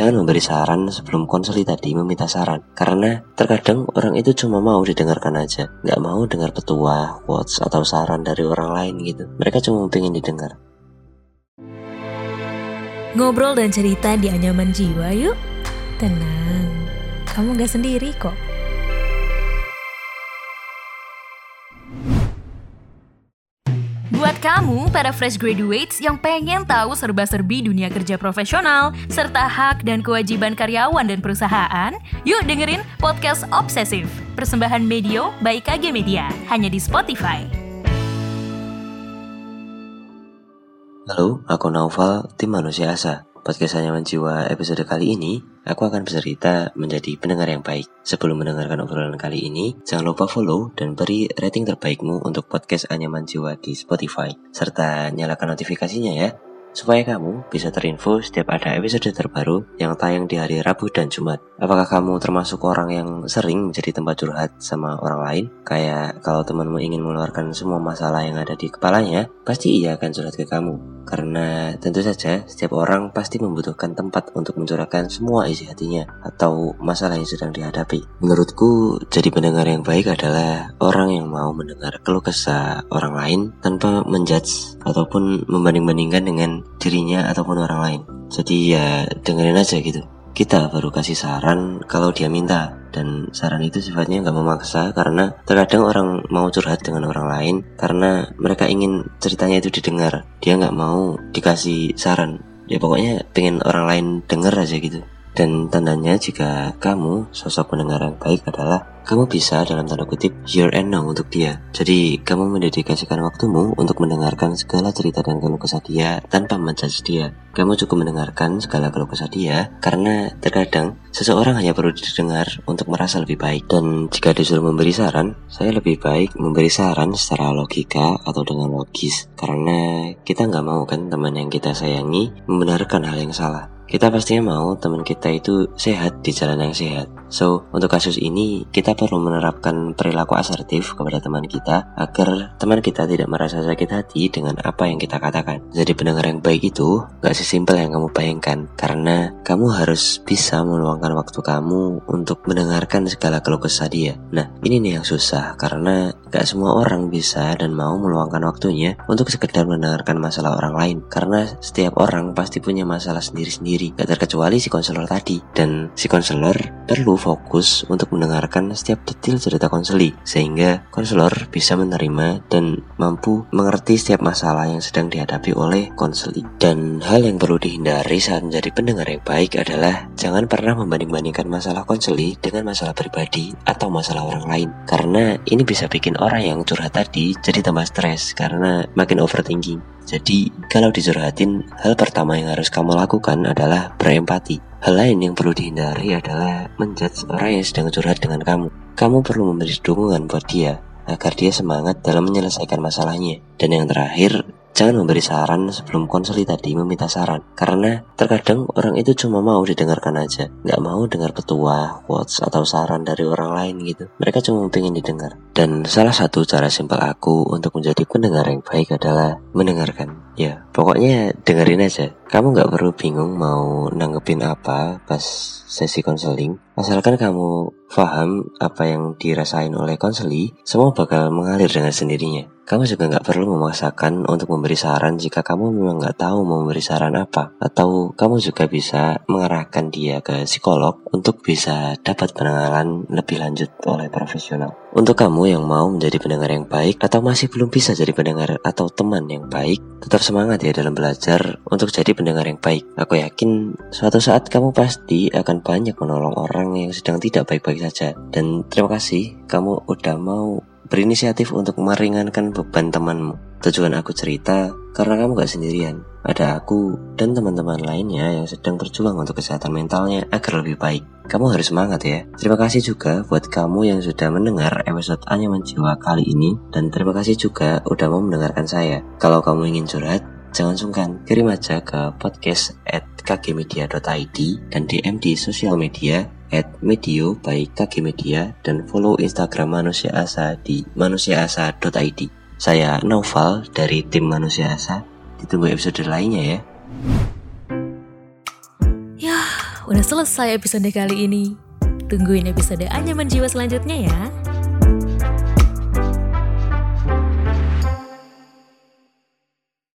jangan memberi saran sebelum konseli tadi meminta saran. Karena terkadang orang itu cuma mau didengarkan aja, nggak mau dengar petua, quotes, atau saran dari orang lain gitu. Mereka cuma pengen didengar. Ngobrol dan cerita di anyaman jiwa yuk. Tenang, kamu gak sendiri kok. Kamu, para fresh graduates yang pengen tahu serba-serbi dunia kerja profesional, serta hak dan kewajiban karyawan dan perusahaan, yuk dengerin Podcast Obsesif, persembahan Medio by KG Media, hanya di Spotify. Halo, aku Naufal, tim Manusia Asa. Podcast Anyaman Jiwa episode kali ini, aku akan bercerita menjadi pendengar yang baik. Sebelum mendengarkan obrolan kali ini, jangan lupa follow dan beri rating terbaikmu untuk podcast Anyaman Jiwa di Spotify. Serta nyalakan notifikasinya ya, supaya kamu bisa terinfo setiap ada episode terbaru yang tayang di hari Rabu dan Jumat. Apakah kamu termasuk orang yang sering menjadi tempat curhat sama orang lain? Kayak kalau temanmu ingin mengeluarkan semua masalah yang ada di kepalanya, pasti ia akan curhat ke kamu. Karena tentu saja setiap orang pasti membutuhkan tempat untuk mencurahkan semua isi hatinya atau masalah yang sedang dihadapi. Menurutku, jadi pendengar yang baik adalah orang yang mau mendengar keluh kesah orang lain tanpa menjudge ataupun membanding-bandingkan dengan dirinya ataupun orang lain. Jadi ya dengerin aja gitu. Kita baru kasih saran kalau dia minta dan saran itu sifatnya nggak memaksa karena terkadang orang mau curhat dengan orang lain karena mereka ingin ceritanya itu didengar. Dia nggak mau dikasih saran. Ya pokoknya pengen orang lain denger aja gitu. Dan tandanya jika kamu sosok pendengar yang baik adalah kamu bisa dalam tanda kutip here and now untuk dia. Jadi kamu mendedikasikan waktumu untuk mendengarkan segala cerita dan keluh kesah dia tanpa menjudge dia. Kamu cukup mendengarkan segala keluh kesah dia karena terkadang seseorang hanya perlu didengar untuk merasa lebih baik. Dan jika disuruh memberi saran, saya lebih baik memberi saran secara logika atau dengan logis. Karena kita nggak mau kan teman yang kita sayangi membenarkan hal yang salah kita pastinya mau teman kita itu sehat di jalan yang sehat. So, untuk kasus ini, kita perlu menerapkan perilaku asertif kepada teman kita agar teman kita tidak merasa sakit hati dengan apa yang kita katakan. Jadi pendengar yang baik itu gak sesimpel yang kamu bayangkan, karena kamu harus bisa meluangkan waktu kamu untuk mendengarkan segala keluh kesah dia. Nah, ini nih yang susah, karena gak semua orang bisa dan mau meluangkan waktunya untuk sekedar mendengarkan masalah orang lain. Karena setiap orang pasti punya masalah sendiri-sendiri sendiri, gak terkecuali si konselor tadi. Dan si konselor perlu fokus untuk mendengarkan setiap detail cerita konseli, sehingga konselor bisa menerima dan mampu mengerti setiap masalah yang sedang dihadapi oleh konseli. Dan hal yang perlu dihindari saat menjadi pendengar yang baik adalah jangan pernah membanding-bandingkan masalah konseli dengan masalah pribadi atau masalah orang lain. Karena ini bisa bikin orang yang curhat tadi jadi tambah stres karena makin overthinking. Jadi, kalau dicurhatin, hal pertama yang harus kamu lakukan adalah berempati. Hal lain yang perlu dihindari adalah menjudge orang yang sedang curhat dengan kamu. Kamu perlu memberi dukungan buat dia agar dia semangat dalam menyelesaikan masalahnya. Dan yang terakhir, Jangan memberi saran sebelum konseli tadi meminta saran Karena terkadang orang itu cuma mau didengarkan aja. Nggak mau dengar petua, quotes, atau saran dari orang lain gitu. Mereka cuma pengen didengar. Dan salah satu cara simpel aku untuk menjadi pendengar yang baik adalah mendengarkan. Ya, pokoknya dengerin aja. Kamu nggak perlu bingung mau nanggepin apa pas sesi konseling. Asalkan kamu paham apa yang dirasain oleh konseli Semua bakal mengalir dengan sendirinya kamu juga nggak perlu memaksakan untuk memberi saran jika kamu memang nggak tahu mau memberi saran apa. Atau kamu juga bisa mengarahkan dia ke psikolog untuk bisa dapat penanganan lebih lanjut oleh profesional. Untuk kamu yang mau menjadi pendengar yang baik atau masih belum bisa jadi pendengar atau teman yang baik, tetap semangat ya dalam belajar untuk jadi pendengar yang baik. Aku yakin suatu saat kamu pasti akan banyak menolong orang yang sedang tidak baik-baik saja. Dan terima kasih kamu udah mau berinisiatif untuk meringankan beban temanmu. Tujuan aku cerita karena kamu gak sendirian. Ada aku dan teman-teman lainnya yang sedang berjuang untuk kesehatan mentalnya agar lebih baik. Kamu harus semangat ya. Terima kasih juga buat kamu yang sudah mendengar episode Anyaman Jiwa kali ini dan terima kasih juga udah mau mendengarkan saya. Kalau kamu ingin curhat, jangan sungkan kirim aja ke podcast at kkmedia.id dan DM di sosial media at medio by KG Media dan follow Instagram Manusia Asa di manusiaasa.id. Saya Noval dari tim Manusia Asa. Ditunggu episode lainnya ya. udah selesai episode kali ini. Tungguin episode Anyaman Jiwa selanjutnya ya.